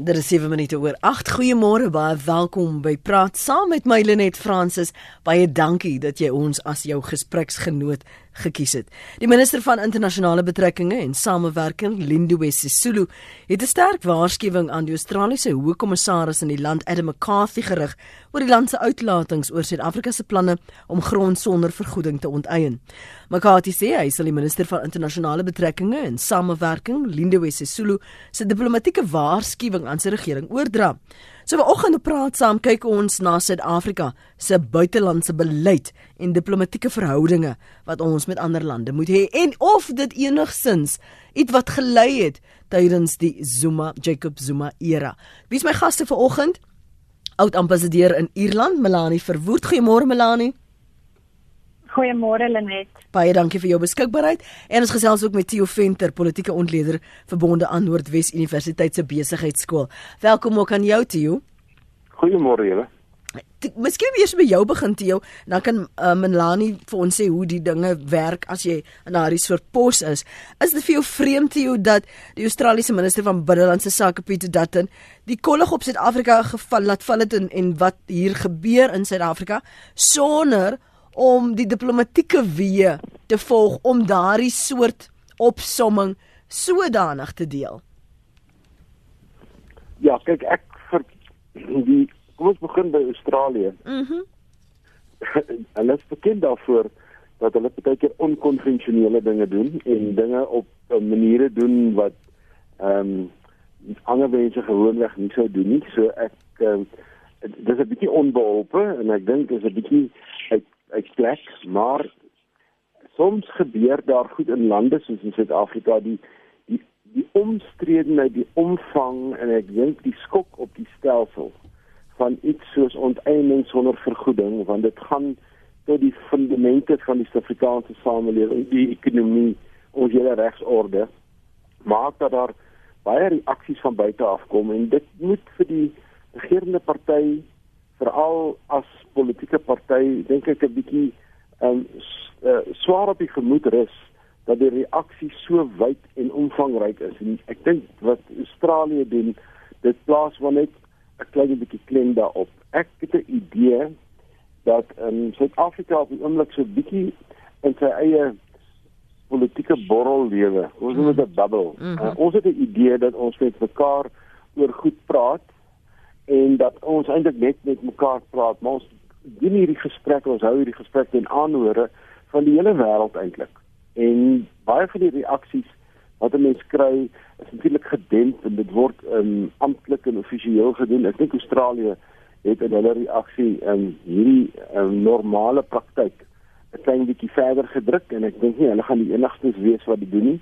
Dit is 7 minute oor 8. Goeiemôre, baie welkom by Praat saam met my Lenet Fransis. Baie dankie dat jy ons as jou gespreksgenoot gekies het. Die minister van internasionale betrekkinge en samewerking, Lindiwe Sisulu, het 'n sterk waarskuwing aan die Australiese hoofkommissaris in die land, Adam McCarthy, gerig oor die land se uitlatings oor Suid-Afrika se planne om grond sonder vergoeding te onteien. McCarthy sê hy sal die minister van internasionale betrekkinge en samewerking, Lindiwe Sisulu, se diplomatieke waarskuwing aan sy regering oordra. So vanoggend op praat saam kyk ons na Suid-Afrika se buitelandse beleid en diplomatieke verhoudinge wat ons met ander lande moet hê en of dit enigsins iets wat gelei het tydens die Zuma Jacob Zuma era. Wie is my gaste vanoggend? Oud ambassadeur in Ierland, Melanie Verwoerd. Goeiemôre Melanie. Goeiemôre Lenet. Baie dankie vir jou beskikbaarheid. En ons gesels ook met Theo Venter, politieke ontleder verbonde aan Noordwes Universiteit se besigheidskool. Welkom ook aan jou Theo. Goeiemôre julle. Miskien eers by jou begin Theo, dan kan uh, Melanie vir ons sê hoe die dinge werk as jy in daardie soort pos is. Is dit vir jou vreemd Theo dat die Australiese minister van binnelandse sake Pieter Dutton die kollig op Suid-Afrika geval laat val het en, en wat hier gebeur in Suid-Afrika sonder om die diplomatieke weë te volg om daardie soort opsomming sodanig te deel. Ja, kyk ek vir die kom ons begin by Australië. Mhm. Mm hulle is bekend daarvoor dat hulle baie keer onkonvensionele dinge doen en dinge op maniere doen wat ehm um, ander mense gewoonweg nie sou doen nie. So ek um, dis 'n bietjie onbeholpe en ek dink dis 'n bietjie uit uit plek, maar soms gebeur daar goed in lande soos in Suid-Afrika die die die omstredenheid, die omvang en ek dink die skok op die stelsel van iets soos onteiening sonder vergoeding want dit gaan tot die fundamente van die Suid-Afrikaanse samelewing, die ekonomie, ons hele regsorde maak dat daar baie reaksies van buite af kom en dit moet vir die regerende party veral as politieke party dink ek 'n bietjie um uh, swaar op die gemoed rus dat die reaksie so wyd en omvangryk is. En ek dink wat Australië doen dit plaas wel net 'n klein bietjie klem daarop. Ek het 'n idee dat in Suid-Afrika op die oomblik so bietjie in sy eie politieke borrel lewe. Ons noem dit 'n bubble. Mm -hmm. uh, ons het 'n idee dat ons met mekaar oor goed praat en dat ons eintlik net met mekaar praat maar ons doen hierdie gesprekke ons hou hierdie gesprekke en aanhore van die hele wêreld eintlik en baie van die reaksies wat 'n mens kry is natuurlik gedemp en dit word um, amptelik en offisieel gedoen ek dink Australië het in hulle reaksie um, hierdie um, normale praktyk 'n klein bietjie verder gedruk en ek dink nie hulle gaan die enigstes wees wat dit doen nie.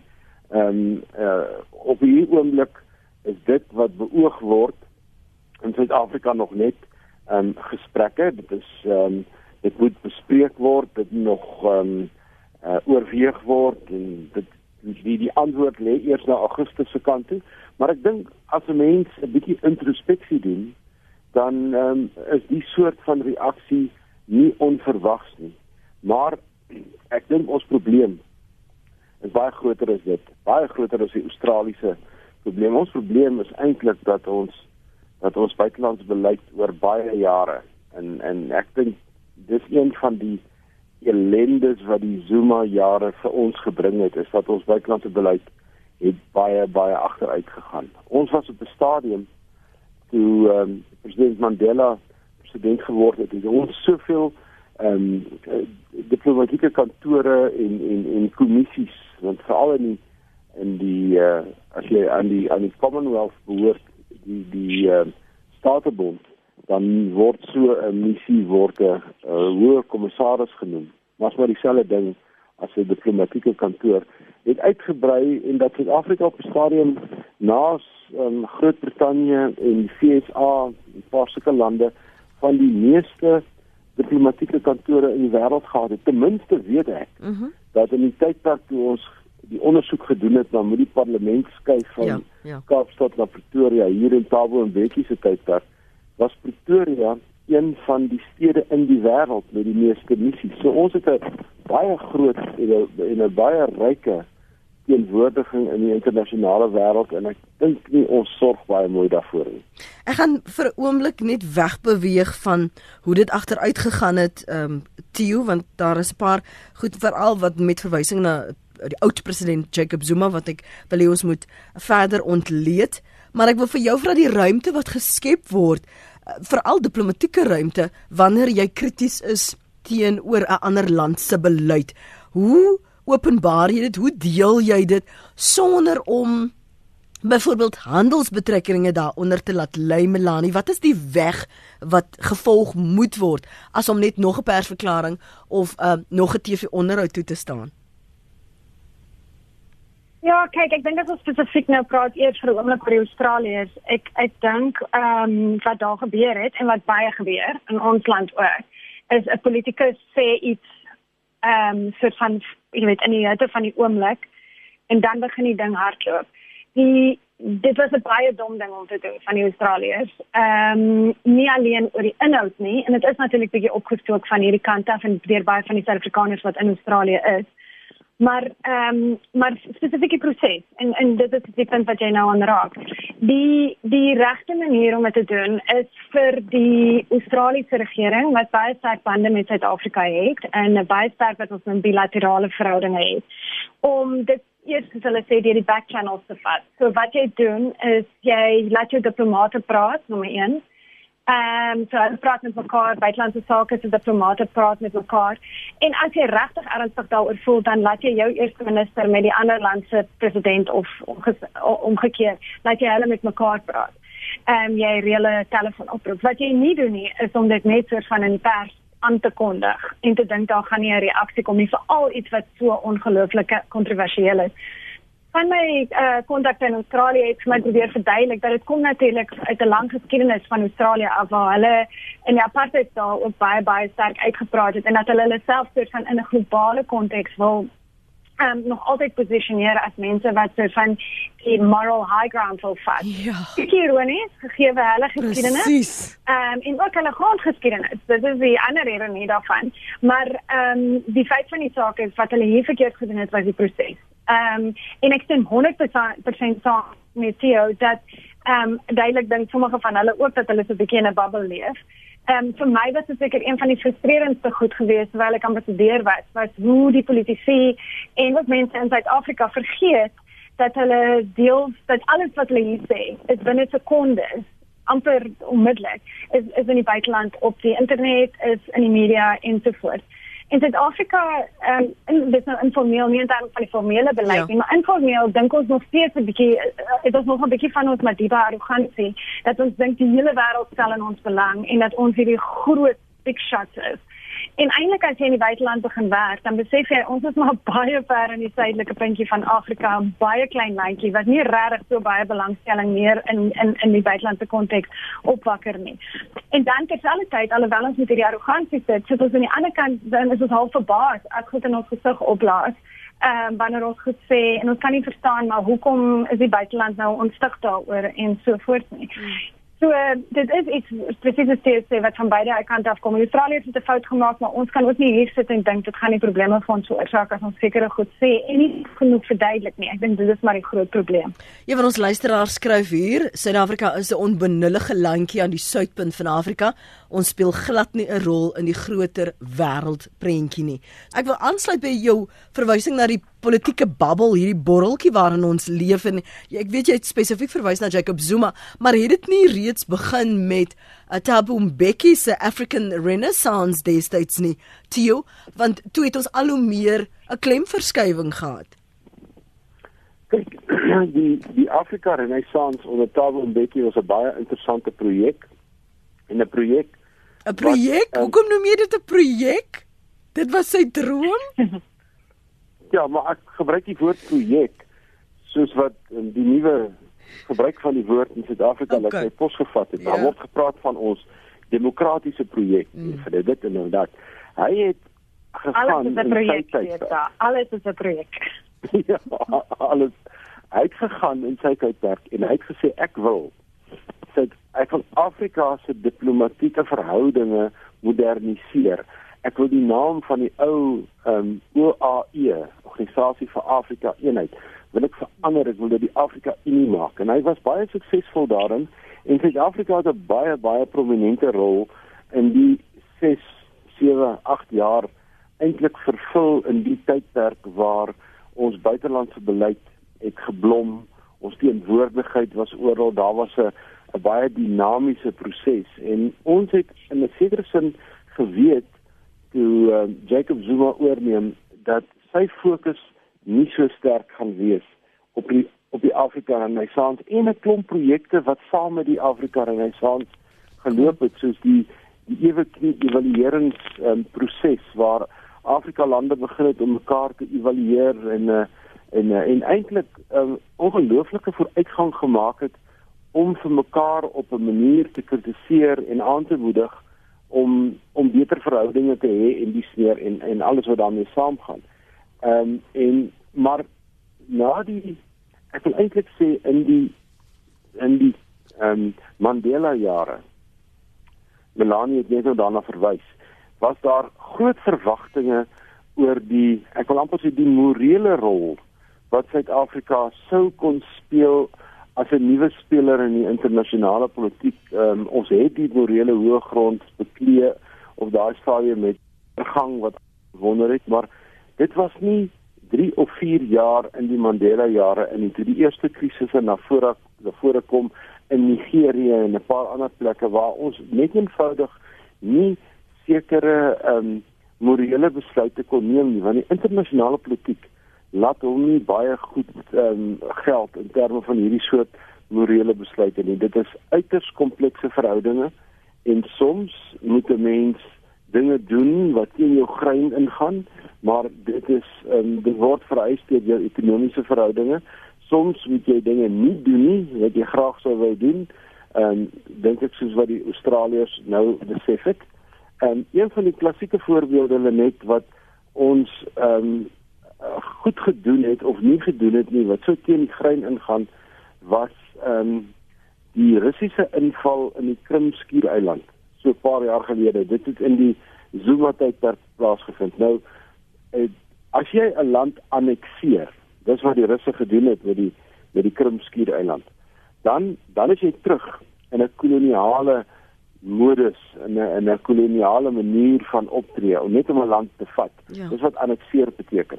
Ehm um, uh, op hierdie oomblik is dit wat beoog word in Suid-Afrika nog net ehm um, gesprekke. Dit is ehm um, dit moet bespreek word, dit nog ehm um, uh, oorweeg word en dit die die antwoord lê eers na Augustus se kant toe. Maar ek dink as 'n mens 'n bietjie introspeksie doen, dan ehm um, is die soort van reaksie nie onverwags nie. Maar ek dink ons probleem is baie groter as dit. Baie groter as die Australiese probleem. Ons probleem is eintlik dat ons dat ons buitelandse beleid oor baie jare en en ek dink dis een van die ellendes wat die Zuma jare vir ons gebring het is dat ons buitelandse beleid het baie baie agteruit gegaan. Ons was op 'n stadium toe ehm um, president Mandela president geword het, het ons soveel ehm um, diplomatieke kantore en en en kommissies want veral in die, in die uh, as jy aan die aan die Commonwealth behoort die die uh, Statebond dan word so 'n missie word 'n uh, hoë kommissaris genoem. Maar maar dieselfde ding as 'n diplomatieke kantoor het uitgebrei en dat Suid-Afrika op 'n stadium na um, Groot-Brittanje en die FSA, 'n paar sulke lande van die meeste diplomatieke kantore in die wêreld gehad het. Ten minste weet ek mm -hmm. dat in die tydperk toe ons die ondersoek gedoen het na moet die parlement skuif van ja, ja. Kaapstad na Pretoria hier in Tabo en Bekkie se tydperk was Pretoria een van die stede in die wêreld met die meeste missies. So ons het 'n baie groot en 'n baie ryke teenwoordiging in die internasionale wêreld en ek dink nie ons sorg baie mooi daarvoor nie. Ek gaan vir 'n oomblik net wegbeweeg van hoe dit agteruit gegaan het, ehm um, Tio, want daar is 'n paar goed veral wat met verwysing na die oud president Jacob Zuma wat ek wil hê ons moet verder ontleed, maar ek wil vir jou vra die ruimte wat geskep word, eh, veral diplomatieke ruimte wanneer jy krities is teenoor 'n ander land se beleid. Hoe openbaar jy dit? Hoe deel jy dit sonder om byvoorbeeld handelsbetrekkinge daaronder te laat lê Melanie? Wat is die weg wat gevolg moet word as om net nog 'n persverklaring of uh, nog 'n TV-onderhoud toe te staan? Ja, kyk, ek dink as ons spesifiek nou praat eers vir 'n oomblik oor die Australiërs, ek ek dink ehm um, wat daar gebeur het en wat baie gebeur in ons land ook, is 'n politikus sê iets ehm um, soort van jy weet in die hitte van die oomblik en dan begin die ding hardloop. Die dit was 'n baie dom ding om te doen van die Australiërs. Ehm um, nie alleen oor die inhoud nie en dit is natuurlik bietjie opgestook van hierdie kant af en deur baie van die Suid-Afrikaners wat in Australië is maar ehm um, maar spesifieke proses en en dit is die punt wat jy nou aanraak. Die die regte manier om dit te doen is vir die Australiese regering wat baie sterk bande met Suid-Afrika het en baie sterk wat ons 'n bilaterale verhouding het om dit eers as hulle sê deur die back channels te vat. So wat jy doen is jy laat jou diplomate praat nommer 1 Ehm um, so hulle praat met mekaar, buitelandse sake se diplomate praat met mekaar. En as jy regtig ernstig daaroor voel, dan laat jy jou eerste minister met die ander land se president of omgekeer, laat jy hulle met mekaar praat. Ehm um, jy reële telefoonoproep. Wat jy nie doen nie is om dit net soort van die pers aan te kondig en te dink daar gaan nie 'n reaksie kom nie vir al iets wat so ongelooflik kontroversieel is van my uh kontak in Australië het vir my probeer verduidelik dat dit kom natuurlik uit 'n lang geskiedenis van Australië af waar hulle in die apartheid daar ook baie baie sterk uitgepraat het en dat hulle hulle self soort van in 'n globale konteks wil um nog altyd posisioneer as mense wat so van die moral high ground wil vat. Ja. Ek ironies gegee hulle geskiedenis. Presies. Um en ook hulle grondgeskiedenis. Dit is die ander ironie daarvan. Maar um die feit van die saak is wat hulle hier verkeerd gedoen het was die proses. Ehm um, en ek stem 100% saam met Theo dat ehm um, duidelik dink sommige van hulle ook dat hulle so 'n bietjie in 'n bubble leef. Ehm um, vir my was dit seker een van die frustrerendste goed geweest terwyl ek ambassadeur was, was hoe die politici en ook mense in Suid-Afrika vergeet dat hulle deel dat alles wat hulle hier sê is binne sekondes amper onmiddellik is is in die buiteland op die internet is in die media ensovoorts in Suid-Afrika ehm um, dis nou informeel nie dan van die formele beleid ja. nie, maar informeel dink ons nog steeds 'n bietjie dit is nog 'n bietjie van ons madiba arrogansie dat ons dink die hele wêreld stel in ons belang en dat ons hierdie groot big shots is. En eintlik as jy in die buiteland begin werk, dan besef jy ons is maar baie ver in die suidelike puntjie van Afrika, 'n baie klein landjie wat nie regtig so baie belangstelling meer in in in die buitelandse konteks opwakker nie. En dan terselfdertyd alhoewel ons met hierdie arrogansie sit, sit ons aan die ander kant dan is ons half verbaas as goed in ons gesig opblaas. Ehm um, wanneer ons gesê en ons kan nie verstaan maar hoekom is die buiteland nou onstig daaroor en so voort nie. Hmm. So uh, dit is iets presies wat jy sê wat van beide kante af kom. Australië het 'n fout gemaak, maar ons kan ook nie hier sit en dink dit gaan nie probleme vir ons veroorsaak as ons sekere goed sê en nie genoeg verduidelik nie. Ek dink dit is maar die groot probleem. Een van ons luisteraars skryf hier: Suid-Afrika is 'n onbenullige landjie aan die suidpunt van Afrika. Ons speel glad nie 'n rol in die groter wêreldprentjie nie. Ek wil aansluit by jou verwysing na die politieke babbel, hierdie borreltjie waarin ons leef en ek weet jy het spesifiek verwys na Jacob Zuma, maar het dit nie reeds begin met uh, Thabo Mbeki se African Renaissance destyds nie, Theo, want toe het ons al hoe meer 'n klemverskywing gehad. Kyk, die die Afrika Renaissance onder Thabo Mbeki was 'n baie interessante projek en 'n projek 'n projek? Um, Hoekom noem jy dit 'n projek? Dit was sy droom? Ja, maar ek gebruik die woord projek soos wat um, die nuwe gebruik van die woord in Suid-Afrika okay. wat hy posgevat het. Daar ja. word gepraat van ons demokratiese projek mm. vir dit en nou dat. Hy het gegaan in sy tyd. Alles is 'n projek. ja, alles. Hy het gegaan in sy tydperk en hy het gesê ek wil sê ek van Afrika se diplomatieke verhoudinge moderniseer. Ek wil die naam van die ou ehm um, OAE organisasie vir Afrika eenheid wil ek verander. Ek wil dit die Afrika Unie maak. En hy was baie suksesvol daarin. En Suid-Afrika het 'n baie baie prominente rol in die 6 7 8 jaar eintlik vervul in die tydperk waar ons buitelandse beleid het geblom. Ons teenwoordigheid was oral. Daar was 'n 'n baie dinamiese proses. En ons het in 'n sekere sin geweet toe uh, Jacob Zuma oorneem dat sy fokus nie so sterk gaan wees op die op die Afrika Renaissance en 'n klomp projekte wat saam met die Afrika Renaissance geloop het soos die die ewige evaluerings um, proses waar Afrika lande begin het om mekaar te evalueer en uh, en uh, en eintlik um, ongelooflike vooruitgang gemaak het om vir mekaar op 'n manier te kritiseer en aan te moedig om om beter verhoudinge te hê en die sneer en en alles wat daarmee saamgaan. Ehm um, en maar na die ek wil eintlik sê in die in die ehm um, Mandela jare Melanie het net nou daarna verwys was daar groot verwagtinge oor die ek wil amper sê die morele rol wat Suid-Afrika sou kon speel as 'n nuwe speler in die internasionale politiek. Um, ons het die morele hoë grond beklee op daai stadium met vergang wat wonder het, maar dit was nie 3 of 4 jaar in die Mandela jare in die, die eerste krisisse na vore na vore kom in Nigerië en 'n paar ander plekke waar ons net eenvoudig nie sekere ehm um, morele besluite kon neem nie want die internasionale politiek laat hom nie baie goed ehm um, geld in terme van hierdie soort morele besluite nie. Dit is uiters komplekse verhoudinge en soms moet 'n mens dinge doen wat teen jou grein ingaan, maar dit is ehm um, dit word vereis deur jou ekonomiese verhoudinge. Soms moet jy dinge nie doen nie wat jy graag sou wou doen. Ehm um, dink ek soos wat die Australiërs nou besef het. En um, een van die klassieke voorbeelde net wat ons ehm um, goed gedoen het of nie gedoen het nie wat so teen die grein ingaan was ehm um, die Russiese inval in die Krimskiereiland so 'n paar jaar gelede dit het in die Zuma tydperk plaasgevind nou uh, as jy 'n land annekteer dis wat die Russe gedoen het met die met die Krimskiereiland dan dan is jy terug in 'n koloniale modus en 'n 'n koloniale manier van optree om net om 'n land te vat. Ja. Dis wat annekteer beteken.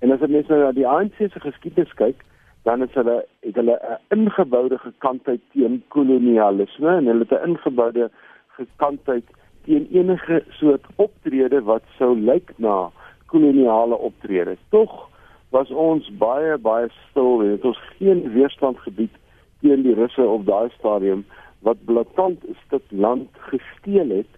En as jy mens nou na die ANC se geskiedenis kyk, dan is hulle het hulle 'n ingeboude gekantheid teen kolonialisme en hulle het 'n ingeboude gekantheid teen enige soort optrede wat sou lyk na koloniale optrede. Tog was ons baie baie stil en het ons geen weerstand gebied teen die Russe op daai stadium wat blaatant 'n stuk land gesteel het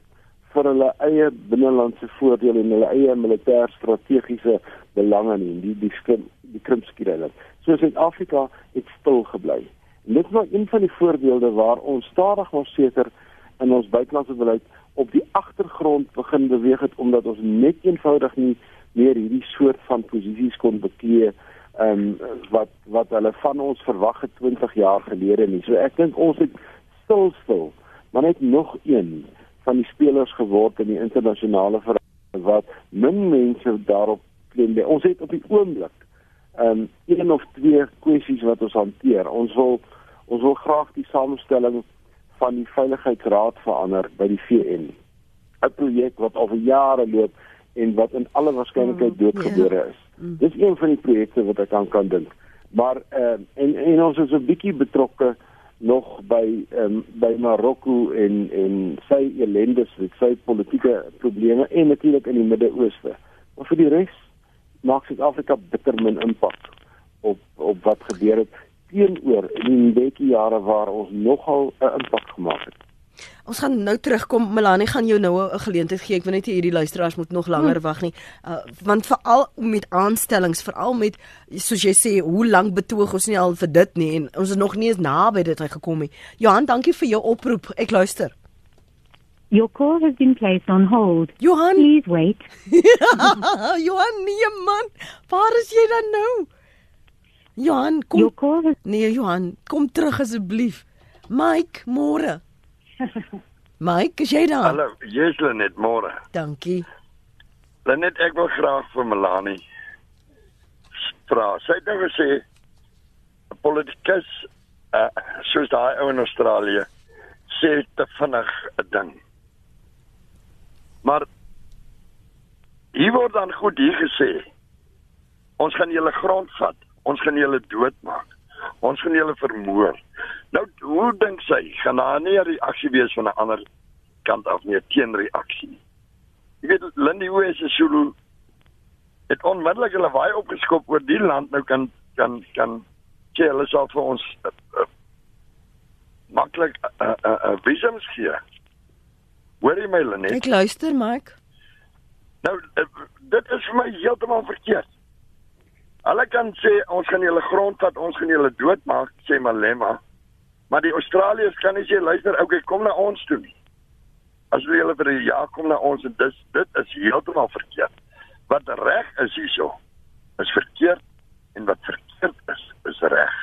vir hulle eie binnelandse voordele en hulle eie militêr strategiese belange nie die die skrim die Krimskiereiland. So Suid-Afrika het stil gebly. En dit was een van die voorbeelde waar ons stadig maar seker in ons buitelandse beleid op die agtergrond begin beweeg het omdat ons net eenvoudig nie meer hierdie soort van posisies kon beklee ehm um, wat wat hulle van ons verwag het 20 jaar gelede nie. So ek dink ons het stil stil maar net nog een van die spelers geword in die internasionale verhouding wat min mense daarop klem. Ons het op die oomblik um een of twee kwessies wat ons hanteer. Ons wil ons wil graag die samestelling van die veiligheidsraad verander by die VN. 'n Projek wat al vir jare loop en wat in alle waarskynlikheid mm, doodgebore ja. is. Mm. Dis een van die projekte wat ek aan kan dink. Maar uh en en ons is 'n bietjie betrokke nog by um, by Marokko en en sy ellendes met sy politieke probleme en natuurlik in die Midde-Ooste. Maar vir die res maak Suid-Afrika bitter min impak op op wat gebeur het teenoor in die baie jare waar ons nogal 'n impak gemaak het. Ons gaan nou terugkom Melanie gaan jou nou 'n geleentheid gee. Ek wil net hierdie luisteraars moet nog langer hmm. wag nie. Uh, want veral met aanstellings, veral met soos jy sê, hoe lank betoog ons nie al vir dit nie en ons is nog nie eens naby dit hy gekom nie. Johan, dankie vir jou oproep. Ek luister. Your call has been placed on hold. Johan, please wait. Johan, nee man. Waar is jy dan nou? Johan, kom. Your call has... Nee, Johan, kom terug asseblief. Mike, môre. Mike, is jy daar? Hallo, jy's net môre. Dankie. Lenet, ek wil graag vir Melanie vra. Sy het nou gesê 'n politikus uh, soos daai ou in Australië sê te vinnig 'n ding. Maar hier word dan goed hier gesê. Ons gaan julle grond vat. Ons gaan julle doodmaak. Ons gaan julle vermoor. Nou hoe dink sy gaan daar nie 'n reaksie wees van 'n ander kant af nie, 'n teenreaksie. Jy weet Lindy hoe is Sulu het onmiddellik hulle waai opgeskop oor die land nou kan kan kan sê hulle sal vir ons uh, uh, maklik 'n uh, uh, uh, visums gee. Hoor jy my Lenet? Ek luister, Mike. Nou uh, dit is vir my heeltemal verkeerd. Hulle kan sê ons gaan julle grond vat, ons gaan julle doodmaak, sê Malema. Maar die Australiërs kan nie sê luister, okay, kom na ons toe nie. As hulle vir 'n jaar kom na ons en dis dit is heeltemal verkeerd. Wat reg is hierso is verkeerd en wat verkeerd is is reg.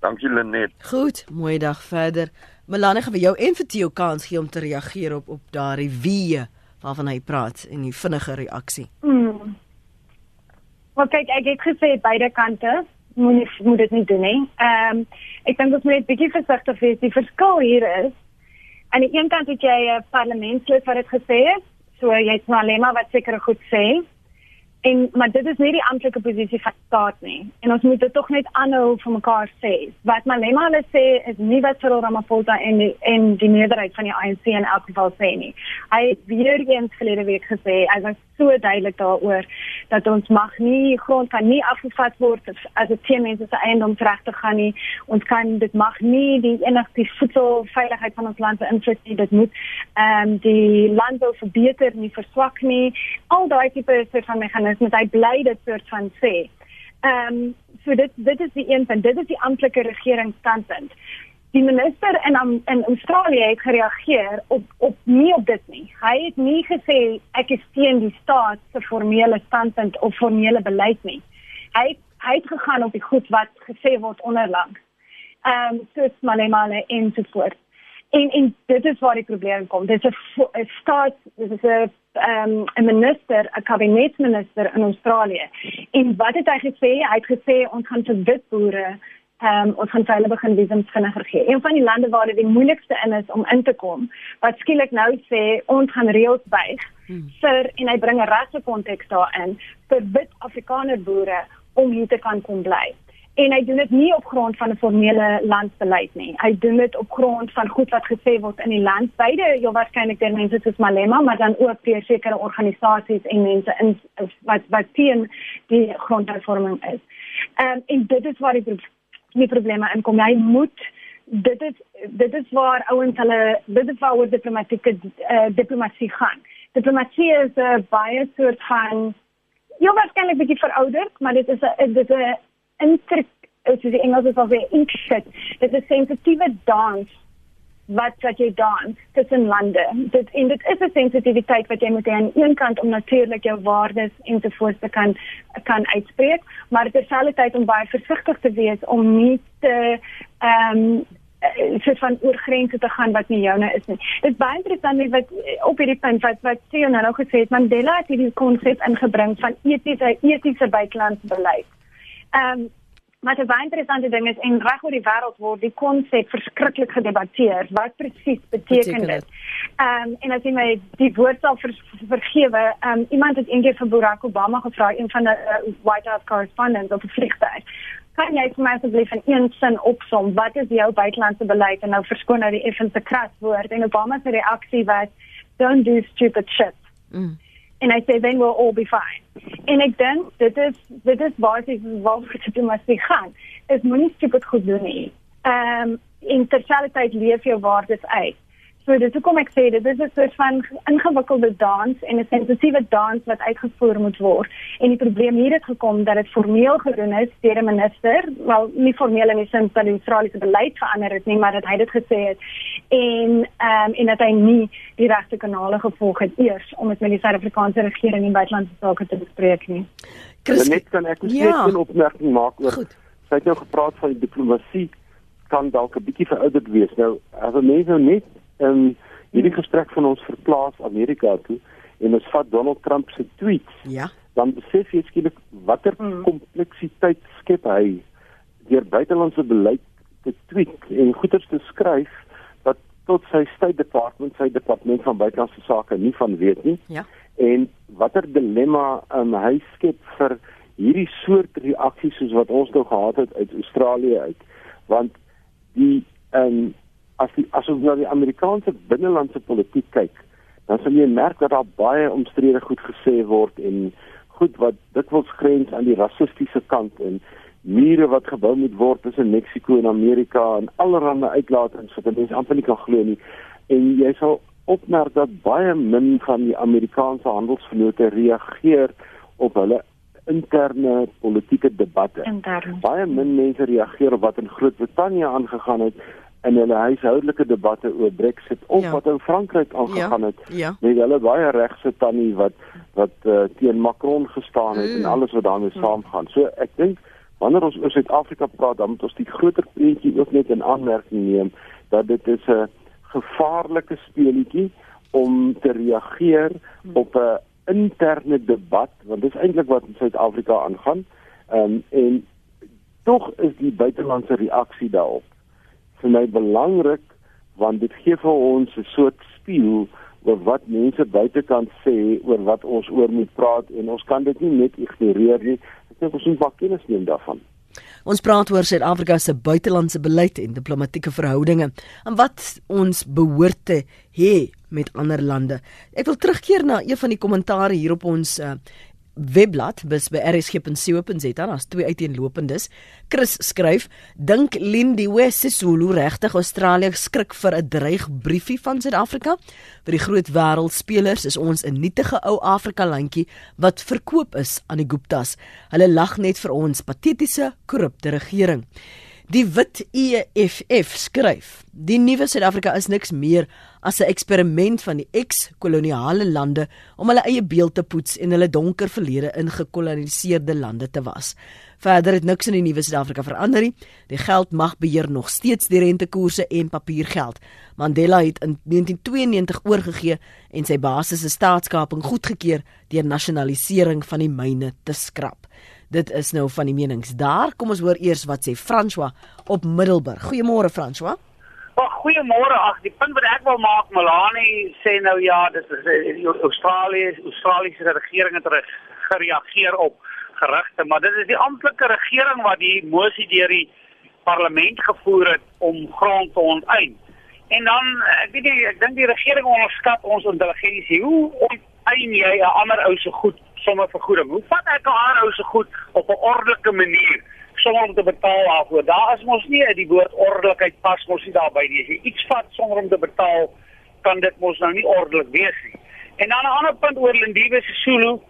Dankie Lenet. Goed, mooi dag verder. Melanie gaan vir jou en vir Theo kans gee om te reageer op op daardie wie waarvan hy praat en die vinnige reaksie. Mm. Maar kyk, ek het gesê beide kante moet moet dit nie doen nie. Ehm um, ek dink ons moet net bietjie versigtig wees. Die verskil hier is aan die een kant het jy 'n parlementslid wat dit gesê het, so jy's nou alleen maar wat seker goed sê. En maar dit is nie die amptelike posisie van staat nie. En ons moet dit tog net aanhou vir mekaar sê. Wat Malema hulle sê is nie wat Cyril Ramaphosa en die, en die meerderheid van die ANC in elk geval sê nie. Hy het weer eens gelede week gesê, hy was so duidelik daaroor dat ons mag nie grond kan nie afgevat word as dit teen mense se eiendomsregte gaan nie. Ons kan dit mag nie die enigste voedselveiligheid van ons land beïnvloed nie. Dit moet ehm um, die landbou verbeter nie verswak nie. Al daai tipe van meganismes, hy bly dit soort van sê. Ehm um, so dit dit is die een punt. Dit is die amptelike regeringsstandpunt die minister in in Australië het gereageer op op nie op dit nie. Hy het nie gesê ek is teen die staat se formele standpunt of formele beleid nie. Hy hy het gegaan op die goed wat gesê word onderlang. Ehm um, soos Malemale en so voort. En en dit is waar die probleem kom. Dit is 'n staat, dit is 'n um, 'n minister, 'n kabinetsminister in Australië. En wat het hy gesê? Hy het gesê ons gaan vir wit boere ehm um, ons gaan hulle begin visums vinniger gee. Een van die lande waar dit die moeilikste in is om in te kom, wat skielik nou sê ons gaan reëls buig hmm. vir en hy bring 'n rasse konteks daarin vir wit Afrikaner boere om hier te kan kom bly. En hy doen dit nie op grond van 'n formele landsbeleid nie. Hy doen dit op grond van goed wat gesê word in die land. Beide, jy waarskynlik deur mense soos Malema, maar dan ook deur sekere organisasies en mense in wat wat teen die grondhervorming is. Ehm um, en dit is waar die nie probleme inkom. Hy moet dit is dit is waar ouens hulle dit is waar diplomatieke uh, diplomatie gaan. Diplomatie is 'n uh, baie soort van jy waarskynlik bietjie verouderd, maar dit is 'n dit is 'n intrik is die Engels is al weer intricate. Dit is 'n sensitiewe dans wat wat jy dans tussen lande. Dit en dit is 'n sensitiwiteit wat jy moet hê aan een kant om natuurlik jou waardes en te voors te kan kan uitspreek, maar terselfdertyd om baie versigtig te wees om nie te ehm um, sit van oorgrense te gaan wat nie joune is nie. Dit is baie interessant net wat op hierdie punt wat wat Theo nou gesê het, Mandela het hierdie konsep ingebring van etiese etiese buitelandsbeleid. Ehm um, Maar 'n baie interessante ding is en reg oor die wêreld word die konsep verskriklik gedebatteer. Wat presies beteken dit? Ehm um, en as jy my die woord sal ver, vergewe, ehm um, iemand het eendag vir Barack Obama gevra, een van die uh, White House correspondents op 'n vliegtuig. Kan jy vir my asseblief in een sin opsom wat is jou buitelandse beleid en nou verskoon nou die effense kras woord en Obama se reaksie was don't do stupid shit. Mm en hy sê then we'll all be fine. En ek dink dit is dit is basies wat vir diplomatie gaan. Is moenie stupid goed doen nie. Ehm um, in terselfdertyd leef jou waardes uit. So dis hoekom ek sê dit is 'n soort van ingewikkelde dans en 'n sensitiewe dans wat uitgevoer moet word. En die probleem hier het gekom dat dit formeel gedoen is deur 'n minister, wel nie formeel in die sin dat die Australiese beleid verander het nie, maar dat hy dit gesê het en ehm um, en dat hy nie die regte kanale gevolg het eers om dit met die Suid-Afrikaanse regering en buitelandse sake te bespreek nie. Chris, net kan ek net ja. 'n opmerking maak oor sy het nou gepraat van die diplomatie kan dalk 'n bietjie verouderd wees. Nou as 'n mens nou net in hierdie gesprek van ons verplaas Amerika toe en ons vat Donald Trump se tweets. Ja. dan besef jy skielik watter Mm. kompleksiteit skep hy deur buitelandse beleid te tweak en goeders te skryf wat tot sy State Department, sy departement van buitelandse sake nie van weet nie Ja. en watter dilemma um, hy skep vir hierdie soort reaksies soos wat ons nou gehad het uit Australië uit want die um, as die as ons na die Amerikaanse binnelandse politiek kyk dan sal jy merk dat daar baie omstrede goed gesê word en goed wat dikwels grens aan die rassistiese kant en mure wat gebou moet word tussen Mexiko en Amerika en allerlei uitlatings wat mense amper nie kan glo nie en jy sal opmerk dat baie min van die Amerikaanse handelsvennote reageer op hulle interne politieke debatte. intern. Baie min mense reageer op wat in Groot-Brittanje aangegaan het in hulle huishoudelike debatte oor Brexit of Ja. wat in Frankryk aangegaan het Ja. met hulle baie regse tannie wat wat uh, teen Macron gestaan het mm. en alles wat daarmee saamgaan. So ek dink wanneer ons oor Suid-Afrika praat, dan moet ons die groter prentjie ook net in aanmerking neem dat dit is 'n gevaarlike speletjie om te reageer mm. op 'n interne debat want dis eintlik wat in Suid-Afrika aangaan. Ehm um, en tog is die buitelandse reaksie daarop vir my belangrik want dit gee vir ons 'n soort spieël oor wat mense buitekant sê oor wat ons oor moet praat en ons kan dit nie net ignoreer nie. Ek dink ons moet baie kennis neem daarvan. Ons praat oor Suid-Afrika se buitelandse beleid en diplomatieke verhoudinge en wat ons behoort te hê met ander lande. Ek wil terugkeer na een van die kommentare hier op ons uh, webblad bis by rsg.co.za daar's twee uiteenlopendes. Chris skryf: "Dink Lindiwe Sisulu regtig Australië skrik vir 'n dreigbriefie van Suid-Afrika? Vir die groot wêreldspelers is ons 'n nietige ou Afrika landjie wat verkoop is aan die Guptas. Hulle lag net vir ons patetiese korrupte regering." Die wit EFF skryf: Die nuwe Suid-Afrika is niks meer as 'n eksperiment van die eks-koloniale lande om hulle eie beeld te poets en hulle donker verlede in gekoloniseerde lande te was. Verder het niks in die nuwe Suid-Afrika verander nie. Die geldmag beheer nog steeds die rentekoerse en papiergeld. Mandela het in 1992 oorgegee en sy basiese staatskaping goedgekeur deur nasionalisering van die myne te skrap. Dit is nou van die menings daar. Kom ons hoor eers wat sê François op Middelburg. Goeiemôre François. Ag goeiemôre. Ag die punt wat ek wil maak, Melanie sê nou ja, dis is die Australië, Australiese regering het reg gereageer op gerugte, maar dit is die amptelike regering wat die mosie deur die parlement gevoer het om grond te onteien. En dan ek weet nie, ek dink die regering onderskat ons intelligensie. Hoe onteien jy 'n ander ou se goed sonder vergoeding? Hoe vat ek ander ou se goed op 'n ordelike manier? sonder om te betaal daarvoor. Daar is mos nie die woord ordelikheid pas mos nie daarbey nie. As jy iets vat sonder om te betaal, kan dit mos nou nie ordelik wees nie. En dan 'n ander punt oor Lindiwe se Sulu.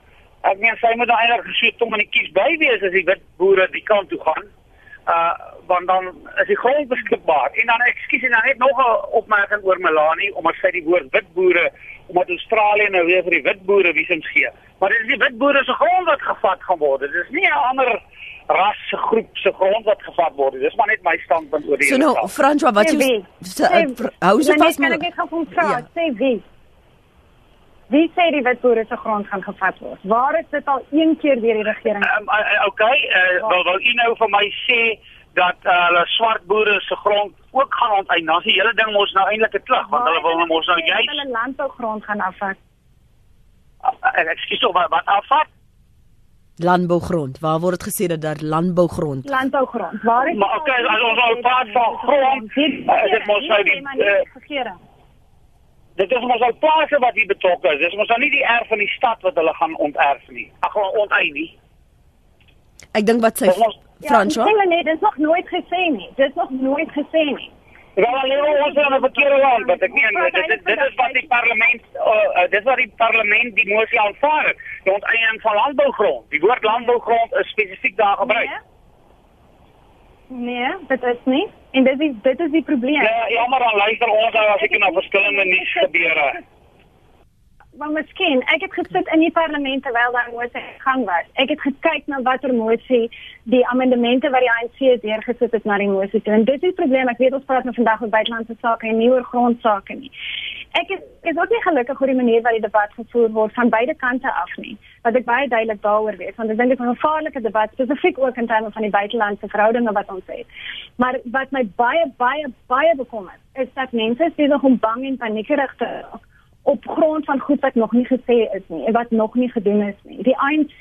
Ek meen sy moet nou eintlik gesoet om in die kies by wees as die wit boere die kant toe gaan. Uh want dan is die grond beskikbaar. En dan ekskuus en dan net nog 'n opmerking oor Melanie omdat sy die woord wit boere omdat Australië nou weer vir die wit boere visums gee. Maar dit is die wit boere se grond wat gevat gaan word. Dit is nie 'n ander rasse groep se grond wat gevat word. Dis maar net my standpunt oor die So nou François, wat Sê jy se- uh, hou se Nee, nee, vas kan met ek net gou van vra, Ja. sê wie? Wie sê die witboere se grond gaan gevat word? Waar is dit al een keer deur die regering? Um, uh, okay, uh, wil wil u nou vir my sê dat uh, hulle swart boere se grond ook gaan onteien? Dan is die hele ding mos nou eintlik 'n klug want hulle wil nou mos nou juis hulle landbougrond gaan afvat. Uh, ekskuus tog wat, wat afvat. landbougrond. Waar word dit gesê dat daar landbougrond? Landbougrond. Waar is Maar okay, as ons al praat van grond, uh, dit mos nou die regering. dit is mos al plase wat hier betrokke is. Dis mos nou nie die erf van die stad wat hulle gaan onterf nie. Ag onteien nie. Ek dink wat sy François. Ja, nee, dit is nog nooit gesê nie. Dit is nog nooit gesê nie. Wel alleen ons in 'n verkeerde land, wat ek meen, dit, dit, dit is wat die parlement uh, uh, dit is wat die parlement die mosie aanvaar het, die onteiening van landbougrond. Die woord landbougrond is spesifiek daar gebruik. Nee, nee dit is nie. En dit is dit is die probleem. Ja, jammer dan luister ons nou as ek na verskillende nuus gebeure. Maar miskien, ek het gesit in die parlement terwyl daar mosie in gang was. Ek het gekyk na watter mosie die amendemente wat die ANC deurgesit het na die mosie toe. En dit is die probleem. Ek weet ons praat nou vandag oor buitelandse sake en nie oor grondsake nie. Ek is ek is ook nie gelukkig oor die manier wat die debat gevoer word van beide kante af nie. wat ek baie duidelik daaroor wees want ek dink dit is 'n gevaarlike debat spesifiek ook in terme van die buitelandse verhoudinge wat ons het. Maar wat my baie baie baie bekommer is dat mense besig om bang en paniekerig te raak op grond van goed wat nog nie gesê is nie en wat nog nie gedoen is nie. Die ANC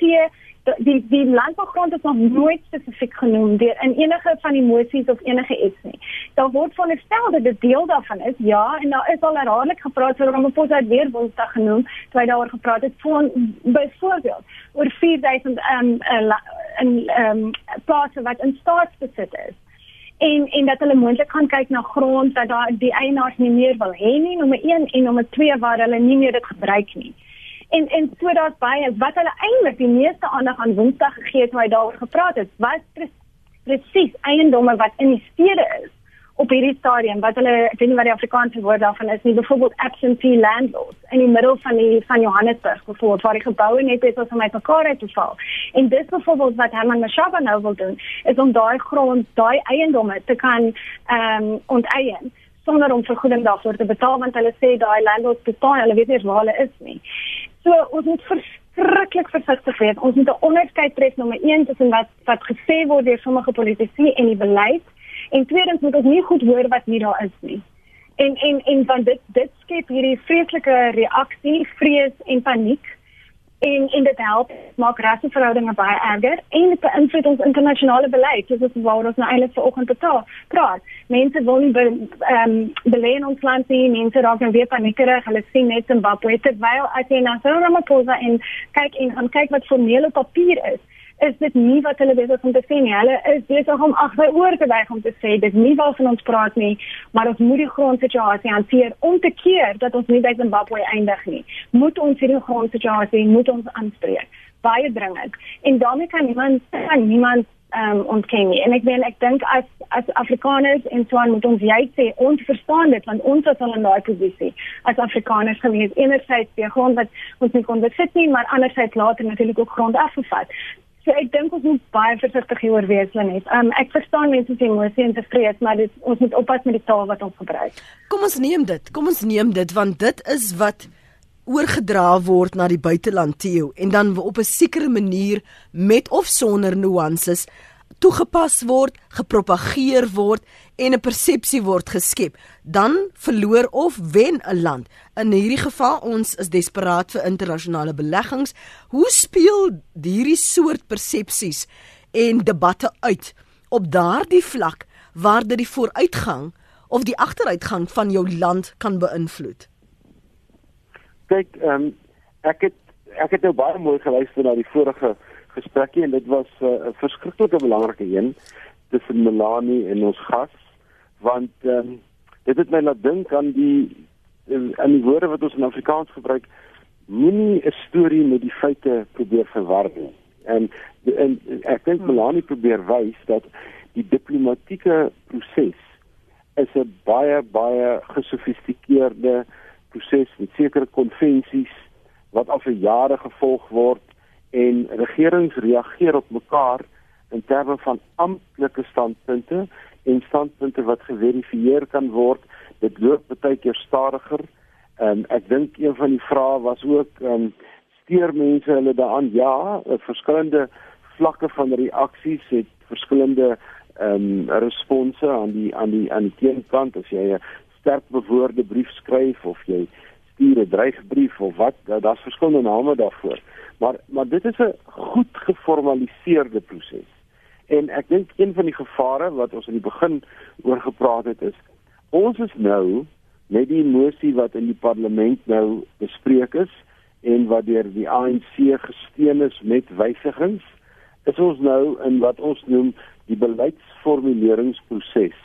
die die landbougrond is nog nooit spesifiek genoem deur in enige van die moties of enige iets nie. Daar word veronderstel dat dit deel daarvan is. Ja, en daar is al herhaaldelik gepraat oor om 'n pos uit weer Woensdag genoem, toe hy daaroor gepraat het van byvoorbeeld oor 4000 ehm um, in ehm um, plase wat in staatsbesit is en en dat hulle moontlik gaan kyk na grond dat daar die eienaars nie meer wil hê nie nommer 1 en nommer 2 waar hulle nie meer dit gebruik nie. En en so daar's baie wat hulle eintlik die meeste aandag aan Woensdag gegee het hoe hy daaroor gepraat het wat presies eiendomme wat in die stede is op hierdie stadium wat hulle ek weet nie wat die Afrikaanse woord daarvan is nie byvoorbeeld absentee landlords in die middel van die van Johannesburg byvoorbeeld waar die geboue net is om uit mekaar uit te val en dis byvoorbeeld wat Herman Mashaba nou wil doen is om daai grond daai eiendomme te kan ehm um, onteien sonder om vergoeding daarvoor te betaal want hulle sê daai landlords bestaan hulle weet nie waar hulle is nie So ons moet verskriklik versigtig wees. Ons moet 'n onderskeid tref nommer 1 tussen wat wat gesê word deur sommige politici en die beleid en tweedens moet ons nie goed hoor wat nie daar is nie. En en en van dit dit skep hierdie vreeslike reaksie, vrees en paniek en en dit help maak rasseverhoudinge baie erger en dit beïnvloed ons internasionale beleid soos wat waar ons nou eintlik vanoggend betaal praat mense wil nie ehm um, belê in ons land nie mense raak dan weer paniekerig hulle sien net Zimbabwe terwyl as jy na Cyril Ramaphosa en kyk en gaan kyk wat formele papier is is dit nie wat hulle besig om te sê nie. Hulle is besig om agteroor te buig om te sê dit nie waarvan ons praat nie, maar ons moet die grondsituasie hanteer om te keer dat ons nie by Zimbabwe eindig nie. Moet ons hierdie grondsituasie moet ons aanspreek. Baie dringend. En daarmee kan niemand kan niemand ehm um, ontken nie. En ek weet ek dink as as Afrikaners en so aan moet ons jy sê ons verstaan dit want ons is al in daai posisie as Afrikaners gewees enerzijds die grond wat ons nie kon besit nie, maar anderzijds later natuurlik ook grond afgevat. So ek dink ons moet baie versigtig hieroor wees, Lenet. Um ek verstaan mense se emosie en tevrees, maar dit ons moet oppas met die taal wat ons gebruik. Kom ons neem dit. Kom ons neem dit want dit is wat oorgedra word na die buiteland toe en dan op 'n sekere manier met of sonder nuances toegepas word, gepropageer word en 'n persepsie word geskep, dan verloor of wen 'n land. In hierdie geval ons is desperaat vir internasionale beleggings. Hoe speel hierdie soort persepsies en debatte uit op daardie vlak waar dit die vooruitgang of die agteruitgang van jou land kan beïnvloed? Kyk, ehm um, ek het ek het nou baie mooi geluister na die vorige gesprekkie en dit was uh, 'n uh, verskriklike belangrike een tussen Melanie en ons gas want um, dit het my laat dink aan die aan die woorde wat ons in Afrikaans gebruik moenie 'n storie met die feite probeer verwar nie. En, en ek dink Melanie probeer wys dat die diplomatieke proses is 'n baie baie gesofistikeerde proses met sekere konvensies wat al vir jare gevolg word en regerings reageer op mekaar in terme van amptelike standpunte en standpunte wat geverifieer kan word. Dit loop baie keer stadiger. En ek dink een van die vrae was ook ehm um, steur mense hulle daaraan? Ja, verskillende vlakke van reaksies het verskillende ehm um, response aan die aan die aan die teenkant as jy 'n sterk bewoorde brief skryf of jy stuur 'n dreigbrief of wat, daar's verskillende name daarvoor. Maar maar dit is 'n goed geformaliseerde proses. En ek dink een van die gevare wat ons in die begin oor gepraat het is ons is nou met die mosie wat in die parlement nou bespreek is en wat deur die ANC gesteun is met wysigings is ons nou in wat ons noem die beleidsformuleringsproses.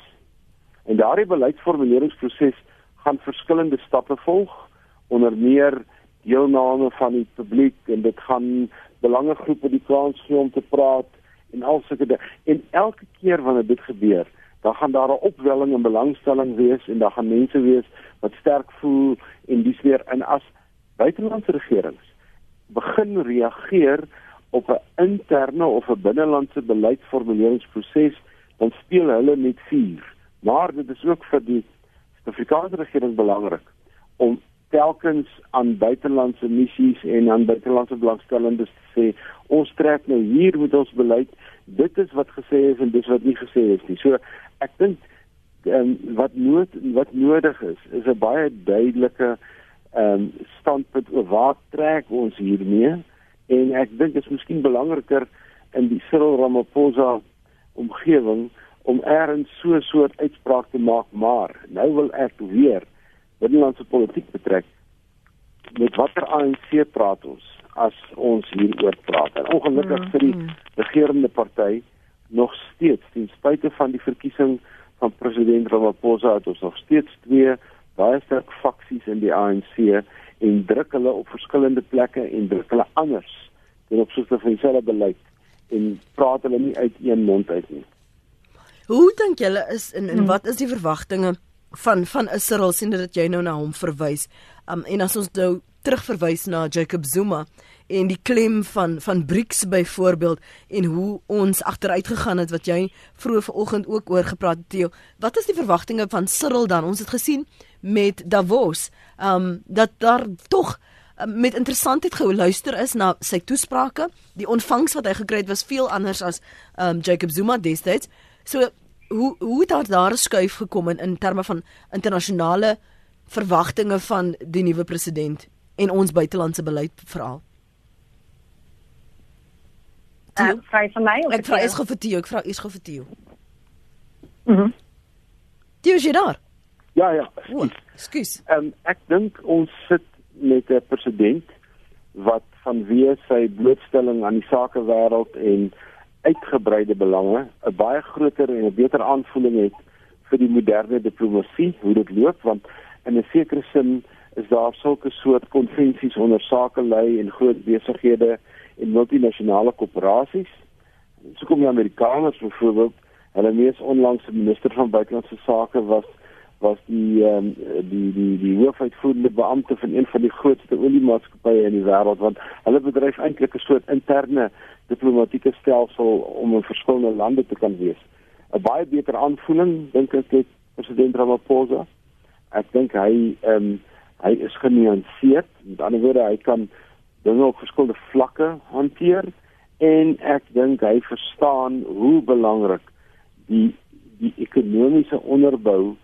En daardie beleidsformuleringsproses gaan verskillende stappe volg onder meer deelname van die publiek en dit gaan belangegroepe die kans gee om te praat en al sulke dinge. En elke keer wanneer dit gebeur, dan gaan daar 'n opwelling en belangstelling wees en dan gaan mense wees wat sterk voel en dis weer in as buitelandse regerings begin reageer op 'n interne of 'n binnelandse beleidsformuleringsproses dan speel hulle met vuur. Maar dit is ook vir die Suid-Afrikaanse regering belangrik om telkens aan buitelandse missies en aan buitelandse belangstellendes sê ons trek nou hier met ons beleid dit is wat gesê is en dis wat nie gesê is nie. So ek dink um, wat nood wat nodig is is 'n baie duidelike um, standpunt oor waar trek ons hiermee en ek dink dit is miskien belangriker in die Cyril Ramaphosa omgewing om eers so 'n soort uitspraak te maak maar nou wil ek weer binnelandse politiek betrek met watter ANC praat ons as ons hieroor praat en ongelukkig vir die mm, mm. regerende party nog steeds ten spyte van die verkiesing van president Ramaphosa het ons nog steeds twee baie sterk faksies in die ANC en druk hulle op verskillende plekke en druk hulle anders ten opsigte van dieselfde beleid en praat hulle nie uit een mond uit nie. Hoe dink julle is en, en hmm. wat is die verwagtinge van van Israel sien dat jy nou na hom verwys? Um, en as ons nou terugverwys na Jacob Zuma en die klem van van BRICS byvoorbeeld en hoe ons agteruit gegaan het wat jy vroeër vanoggend ook oor gepraat het Theo. Wat is die verwagtinge van Cyril dan? Ons het gesien met Davos, ehm um, dat daar tog um, met interessantheid geluister is na sy toesprake. Die ontvangs wat hy gekry het was veel anders as ehm um, Jacob Zuma destyds. So hoe hoe het daar daar 'n skuif gekom in, in terme van internasionale verwagtinge van die nuwe president en ons buitelandse beleid veral? Uh, vry vir my of ek vra is Theo, ek vra is gou vir Theo. Mhm. Mm Theo is daar? Ja ja. Skus. Ehm um, ek dink ons sit met 'n president wat vanweë sy blootstelling aan die sakewêreld en uitgebreide belange 'n baie groter en 'n beter aanvoeling het vir die moderne diplomatie, hoe dit loop want in 'n sekere sin is daar sulke soort konvensies onder sakelei en groot besighede en multinasjonale korporasies. So kom die Amerikaners byvoorbeeld, hulle mees onlangse minister van buitelandse sake was was die um, die die die hoofuitvoerende beampte van een van die grootste oliemaatskappye in die wêreld want hulle bedryf eintlik 'n soort interne diplomatieke stelsel om in verskillende lande te kan wees. 'n Baie beter aanvoeling dink ek het president Ramaphosa. Ek dink hy ehm um, hy is genuanceerd. Met ander woorde, hy kan dinge op verskillende vlakke hanteer en ek dink hy verstaan hoe belangrik die die ekonomiese onderbou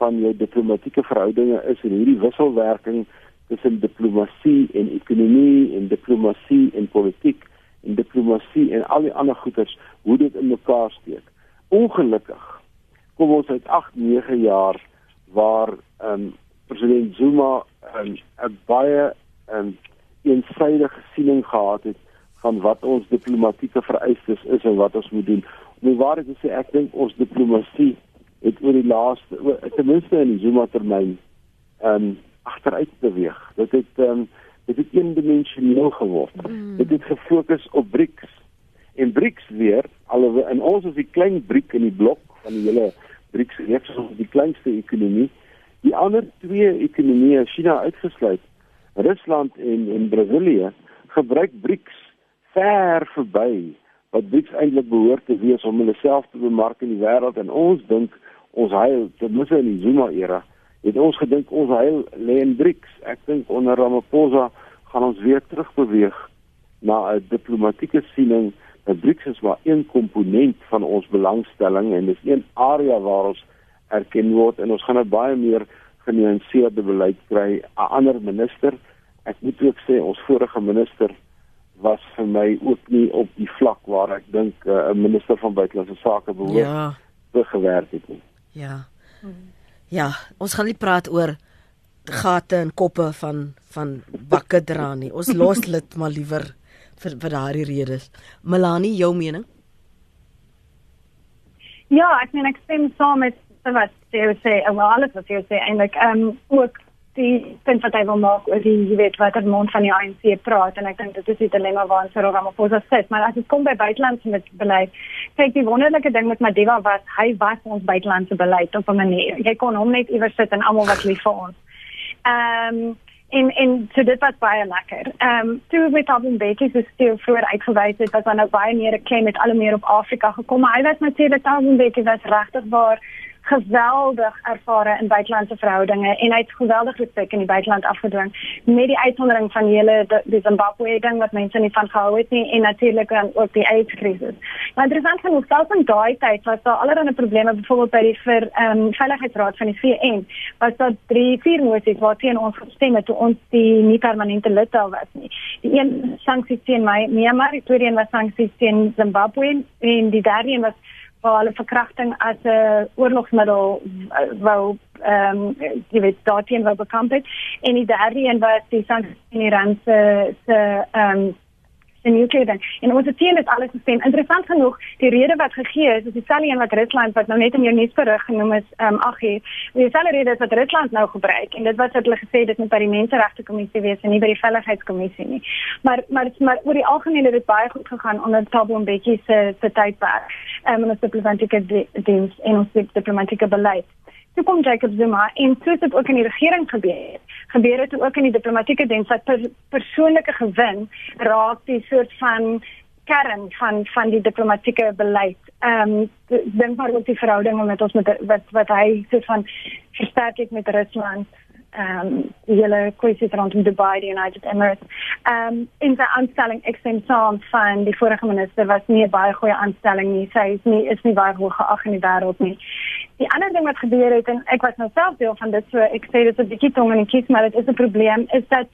van jou diplomatieke verhoudinge is en hierdie wisselwerking tussen diplomatie en ekonomie en diplomatie en politiek en diplomatie en al die ander goeders hoe dit in mekaar steek. Ongelukkig kom ons uit 8, 9 jaar waar ehm um, president Zuma ehm, 'n um, baie ehm um, eensydige siening gehad het van wat ons diplomatieke vereistes is en wat ons moet doen. Om waar te sê ek dink ons diplomatie het oor die laaste ten minste in die Zuma termyn ehm um, agteruit beweeg. Dit het ehm um, dit het eendimensioneel geword. Mm. Dit het gefokus op BRICS. En BRICS weer, alhoewel in ons is die klein BRIC in die blok van die hele BRICS reeks ons die kleinste ekonomie. Die ander twee ekonomieë, China uitgesluit, Rusland en en Brasilië gebruik BRICS ver verby wat BRICS eintlik behoort te wees om hulle self te bemark in die wêreld en ons dink ons heil ten minste in die Zuma era het ons gedink ons heil lê in BRICS. Ek dink onder Ramaphosa gaan ons weer terugbeweeg na 'n diplomatieke siening. Dat BRICS is maar een komponent van ons belangstelling en dis een area waar ons erken word en ons gaan dit baie meer genuanceerde beleid kry. 'n ander minister ek moet ook sê ons vorige minister was vir my ook nie op die vlak waar ek dink eh, 'n uh, minister van buitelandse sake behoort ja. te gewerk het nie ja. Ja ons gaan nie praat oor gate en koppe van van bakke dra nie. Ons los dit maar liewer vir vir daardie redes. Melanie jou mening? Ja, ek meen ek stem saam met wat jy sê, wel alles wat jy sê eintlik ehm um, ook die punt wat hy wil maak oor die jy weet wat er mond van die ANC praat en ek dink dit is die dilemma waarin Cyril Ramaphosa sit. Maar as dit kom by buitelandse beleid kyk die wonderlike ding met Madiba was hy was ons buitelandse beleid op 'n manier. Jy kon hom net iewers sit en almal wat lief vir ons. Ehm um, en en so dit was baie lekker. Ehm um, toe met Abel Betty se stil vroeër uitgewys het wat dan nou baie meer 'n klem met al meer op Afrika gekom maar hy was natuurlik Abel Betty was regtig waar geweldig ervare in buitelandse verhoudinge en hy het geweldig respek in die buiteland afgedwing met die uitsondering van die hele die Zimbabwe ding wat mense nie van gehou het nie en natuurlik ook die AIDS krisis. Maar interessant genoeg selfs in daai tyd was daar allerlei probleme byvoorbeeld by die vir ehm um, veiligheidsraad van die VN was daar drie vier moties wat teen ons gestem het toe ons die nie permanente lid daar was nie. Die een sanksie teen my Myanmar, die tweede een was sanksies teen Zimbabwe en die derde een was waar hulle verkrachting as 'n oorlogsmiddel wou ehm um, jy weet daarteen wou bekamp het. En die derde een was die sanksies in Iran se se ehm um, en nuclear dan. En ons teen dit alles gestem. Interessant genoeg, die rede wat gegee is, is dieselfde een wat Rusland wat nou net in jou nuusberig genoem is, ehm um, ag hier. Dieselfde rede wat Rusland nou gebruik en dit wat hulle gesê dit moet by die menseregte kommissie wees en nie by die veiligheidskommissie nie. Maar maar maar oor die algemeen het dit baie goed gegaan onder Thabo Mbeki se se tydperk. Ehm um, ons diplomatieke diens en ons diplomatieke beleid toe kom Jacob Zuma en het dit ook in die regering gebeur. Gebeur het ook in die diplomatieke diens wat per, persoonlike gewin raak die soort van kern van van die diplomatieke beleid. Ehm um, dink maar oor die verhoudinge met ons met wat wat hy soort van versterk het met Rusland ehm um, die hele kwessie rondom Dubai, die United Emirates. Ehm um, in sy aanstelling ek stem saam van die vorige minister was nie 'n baie goeie aanstelling nie. Sy is nie is nie baie hoog geag in die wêreld nie. Die ander ding wat gebeur het en ek was nou self deel van dit so ek sê dit is 'n bietjie tong in die kies maar dit is 'n probleem is dat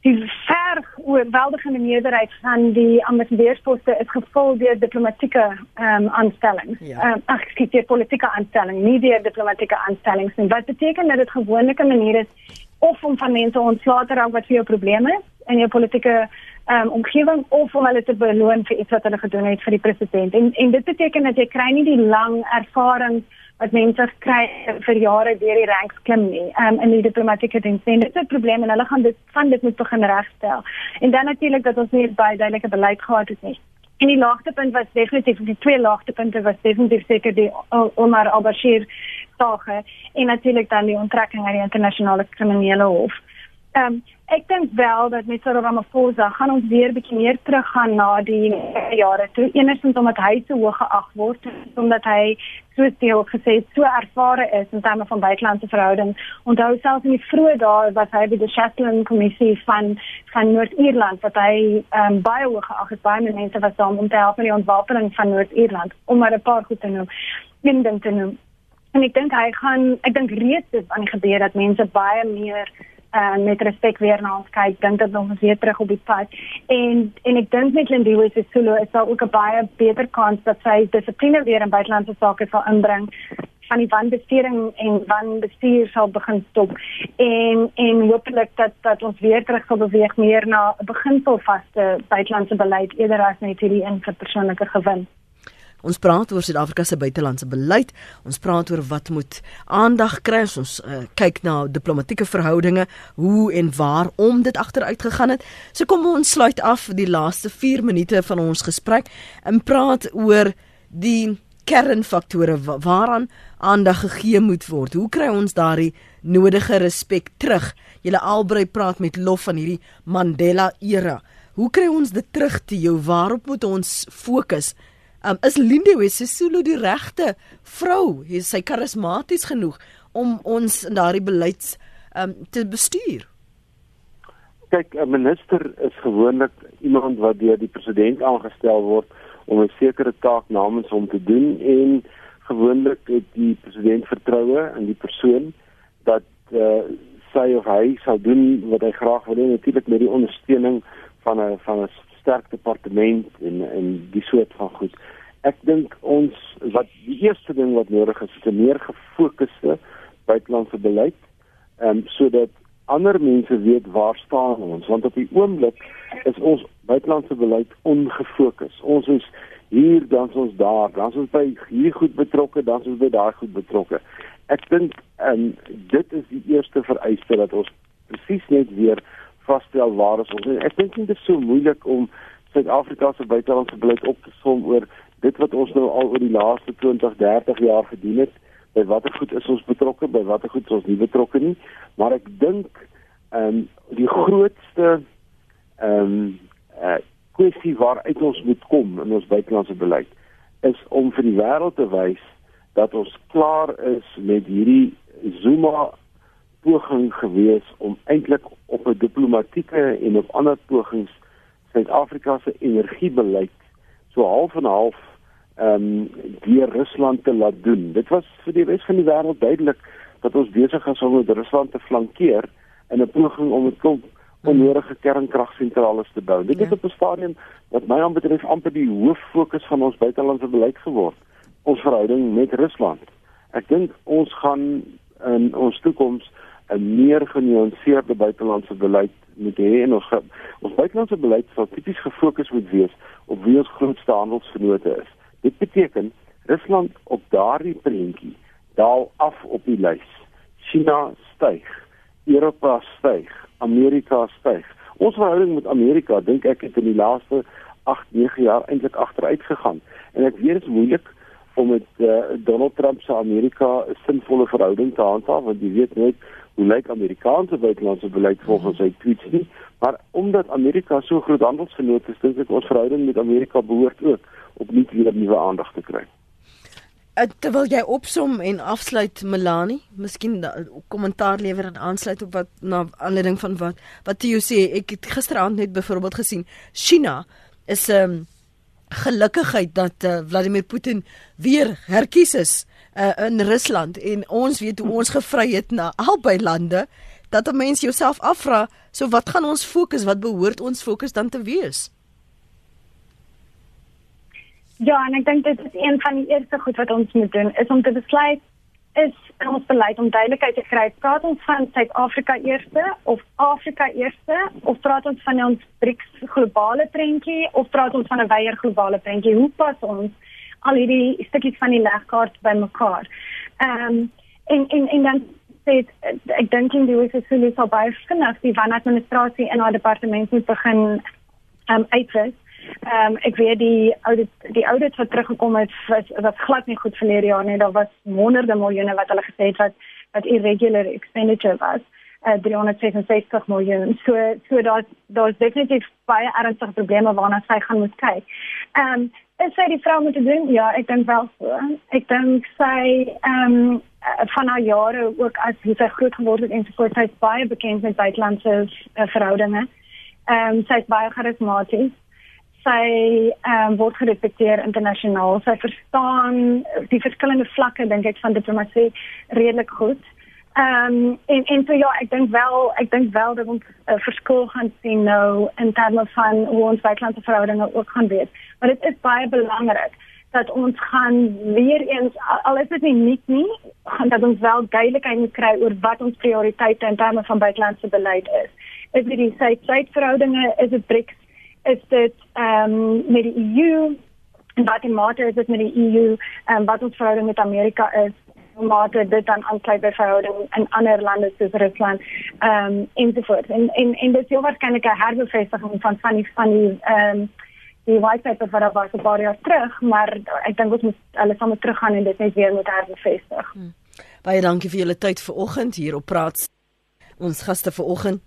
die ver oorweldigende meerderheid van die ambassadeursposte is gevul deur diplomatieke ehm um, aanstellings. Ja. Ehm ja. um, ag ek sê politieke aanstellings, nie deur diplomatieke aanstellings nie. Wat beteken dat dit gewone maniere is of om van mense ontslae te raak wat vir jou probleme is in jou politieke um, omgewing of om hulle te beloon vir iets wat hulle gedoen het vir die president. En en dit beteken dat jy kry nie die lang ervaring wat mense kry vir jare deur die ranks klim nie um, in die diplomatieke diens. En dit is 'n probleem en hulle gaan dit van dit moet begin regstel. En dan natuurlik dat ons nie baie duidelike beleid gehad het nie. En die laagtepunt was definitief die twee laagtepunte was definitief seker die Omar al-Bashir saak en natuurlik dan die onttrekking uit die internasionale kriminele hof. Ehm um, ek dink wel dat met Cyril Ramaphosa gaan ons weer bietjie meer teruggaan na die jare toe. Enersins omdat hy so hoog geag word, omdat hy so deel gesê so ervare is in terme van buitelandse verhoudings. Onthou selfs in die vroeë dae was hy by die Shetland kommissie van van Noord-Ierland wat hy ehm um, baie hoog geag het. Baie mense was daar om te help met die ontwapening van Noord-Ierland om maar 'n paar goed te noem. Ding te noem. En ek dink hy gaan ek dink reeds is aan die gebeur dat mense baie meer uh, met respek weer na ons kyk, dink dat ons weer terug op die pad. En en ek dink met Lindiwe se solo is daar ook 'n baie beter kans dat sy dissipline weer in buitelandse sake sal inbring van die wanbestuuring en wanbestuur sal begin stop en en hopelik dat dat ons weer terug sal beweeg meer na 'n beginselvaste buitelandse beleid eerder as net hierdie in vir persoonlike gewin. Ons praat oor Suid-Afrika se buitelandse beleid. Ons praat oor wat moet aandag kry. Ons uh, kyk na diplomatieke verhoudinge, hoe en waarom dit agteruit gegaan het. So kom ons sluit af die laaste 4 minute van ons gesprek en praat oor die kernfaktore waaraan aandag gegee moet word. Hoe kry ons daardie nodige respek terug? Julle albei praat met lof van hierdie Mandela era. Hoe kry ons dit terug te jou? Waarop moet ons fokus? Um, is Lindiwe Sisulu die regte vrou? Is sy karismaties genoeg om ons in daardie beleids um, te bestuur? Kyk, 'n minister is gewoonlik iemand wat deur die president aangestel word om 'n sekere taak namens hom te doen en gewoonlik het die president vertroue in die persoon dat uh, sy of hy sal doen wat hy graag wil doen natuurlik met die ondersteuning van 'n van 'n sterk departement en en die soort van goed. Ek dink ons wat die eerste ding wat nodig is, is 'n meer gefokusde buitelandse beleid, ehm um, sodat ander mense weet waar staan ons, want op die oomblik is ons buitelandse beleid ongefokus. Ons is hier dan ons daar, dan ons by hier goed betrokke, dan ons by daar goed betrokke. Ek dink ehm um, dit is die eerste vereiste dat ons presies net weer vasstel waar is ons. En ek dink dit is so moeilik om Suid-Afrika se buitelandse beleid op te som oor dit wat ons nou al oor die laaste 20, 30 jaar gedoen het. By watter goed is ons betrokke, by watter goed is ons nie betrokke nie. Maar ek dink ehm um, die grootste ehm um, uh, kwessie waaruit ons moet kom in ons buitelandse beleid is om vir die wêreld te wys dat ons klaar is met hierdie Zuma poging gewees om eintlik op 'n diplomatieke en op ander pogings Suid-Afrika se energiebeleid so half en half ehm um, deur Rusland te laat doen. Dit was vir die res van die wêreld duidelik dat ons besig is om met Rusland te flankeer in 'n poging om 'n klomp onnodige kernkragsentrale te bou. Dit ja. is op 'n stadium wat my aanbetref amper die hoof fokus van ons buitelandse beleid geword. Ons verhouding met Rusland. Ek dink ons gaan in ons toekoms 'n meer genuanceerde buitelandse beleid moet hê en ons ons buitelandse beleid sal tipies gefokus moet wees op wie ons grootste handelsvennote is. Dit beteken Rusland op daardie prentjie daal af op die lys. China styg, Europa styg, Amerika styg. Ons verhouding met Amerika dink ek het in die laaste 8, 9 jaar eintlik agteruit gegaan. En ek weet dit is moeilik om met uh, Donald Trump se Amerika 'n sinvolle verhouding te handhaaf want jy weet net hoe lyk Amerikaanse buitelandse beleid volgens sy tweets nie, maar omdat Amerika so groot handelsgenoot is, dink ek ons verhouding met Amerika behoort ook opnuut weer nuwe aandag te kry. Uh, terwyl jy opsom en afsluit Melanie, miskien kommentaar lewer en aansluit op wat na aanleiding van wat wat jy sê, ek het gisteraand net byvoorbeeld gesien China is 'n um, gelukkigheid dat uh, Vladimir Putin weer herkies is uh, in Rusland en ons weet hoe ons gevry het na albei lande dat 'n mens jouself afvra so wat gaan ons fokus wat behoort ons fokus dan te wees? Ja en ek dink dit is een van die eerste goed wat ons moet doen is om te besluit is ons beleid om duidelikheid te kry praat ons van Suid-Afrika eerste of Afrika eerste of praat ons van ons BRICS globale prentjie of praat ons van 'n wyeer globale prentjie? Hoe pas ons al hierdie stukkies van die legkaart bymekaar. Ehm um, en en en dan sê ek dink in die wesenlik sou baie vinnig die van administrasie in haar departement moet begin ehm um, uitwys. Ehm um, ek weet die audit die audit wat teruggekom het was was glad nie goed verlede jaar nie. Daar was honderde miljoene wat hulle gesê het wat wat irregular expenditure was. Uh, 366 miljoen. So so daar daar's definitief baie ernstige probleme waarna sy gaan moet kyk. Ehm um, is sy die vrou moet doen? Ja, ek dink wel so. Ek dink sy ehm um, van haar jare ook as hoe sy groot geword het en so voort, sy is baie bekend met buitelandse uh, verhoudinge. Ehm um, sy is baie charismaties. Sy ehm um, word gerespekteer internasionaal. Sy verstaan die verskillende vlakke dink ek van diplomatie redelik goed. Ehm um, en en so ja, ek dink wel, ek dink wel dat ons 'n uh, verskil gaan sien nou in terme van hoe ons buitelandse verhoudinge ook gaan wees. Maar dit is baie belangrik dat ons gaan weer eens al is dit nie nuut nie gaan dat ons wel duidelikheid kry oor wat ons prioriteite in terme van buitelandse beleid is. Is dit die suid-suid verhoudinge is dit BRICS? Is dit ehm um, met die EU en wat in mate is dit met die EU en um, wat ons verhouding met Amerika is mate dit dan aansluit by verhouding in ander lande soos Rusland ehm um, ensovoorts en en en dit is heel waarskynlik 'n herbevestiging van van die van die ehm um, die white paper wat daar was 'n paar jaar terug, maar ek dink ons moet alles saam teruggaan en dit net weer moet herbevestig. Hmm. Baie dankie vir julle tyd vanoggend hier op praat. Ons gaste vanoggend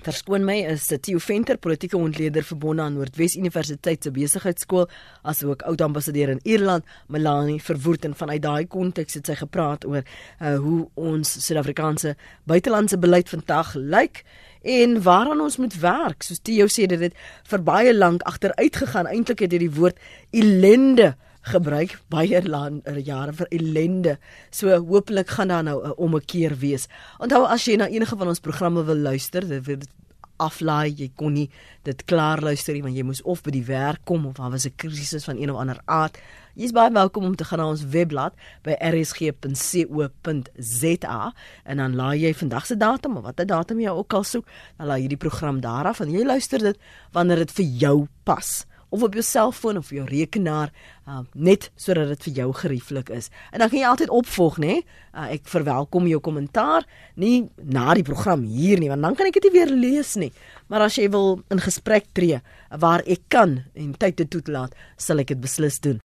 Verskoon my is Theo Venter, politieke ontleder verbonde aan Noordwes Universiteit se besigheidskool, asook oud ambassadeur in Ierland, Melanie Verwoerd en vanuit daai konteks het sy gepraat oor uh, hoe ons Suid-Afrikaanse buitelandse beleid vandag lyk en waaraan ons moet werk. Soos Theo sê dit het vir baie lank agteruit gegaan. Eintlik het dit die woord ellende gebruik baie land er jare vir ellende. So hopelik gaan daar nou 'n ommekeer wees. Onthou as jy na enige van ons programme wil luister, dit word aflaai, jy kon nie dit klaar luister nie want jy moes of by die werk kom of daar was 'n krisis van een of ander aard. Jy's baie welkom om te gaan na ons webblad by rsg.co.za en dan laai jy vandag se datum of watter datum jy ook al soek, dan laai jy die program daar af en jy luister dit wanneer dit vir jou pas of op jou selfoon of jou rekenaar uh, net sodat dit vir jou gerieflik is. En dan kan jy altyd opvolg, nê? Uh, ek verwelkom jou kommentaar, nie na die program hier nie, want dan kan ek dit weer lees nie. Maar as jy wil in gesprek tree waar ek kan en tyd te toelaat, sal ek dit beslis doen.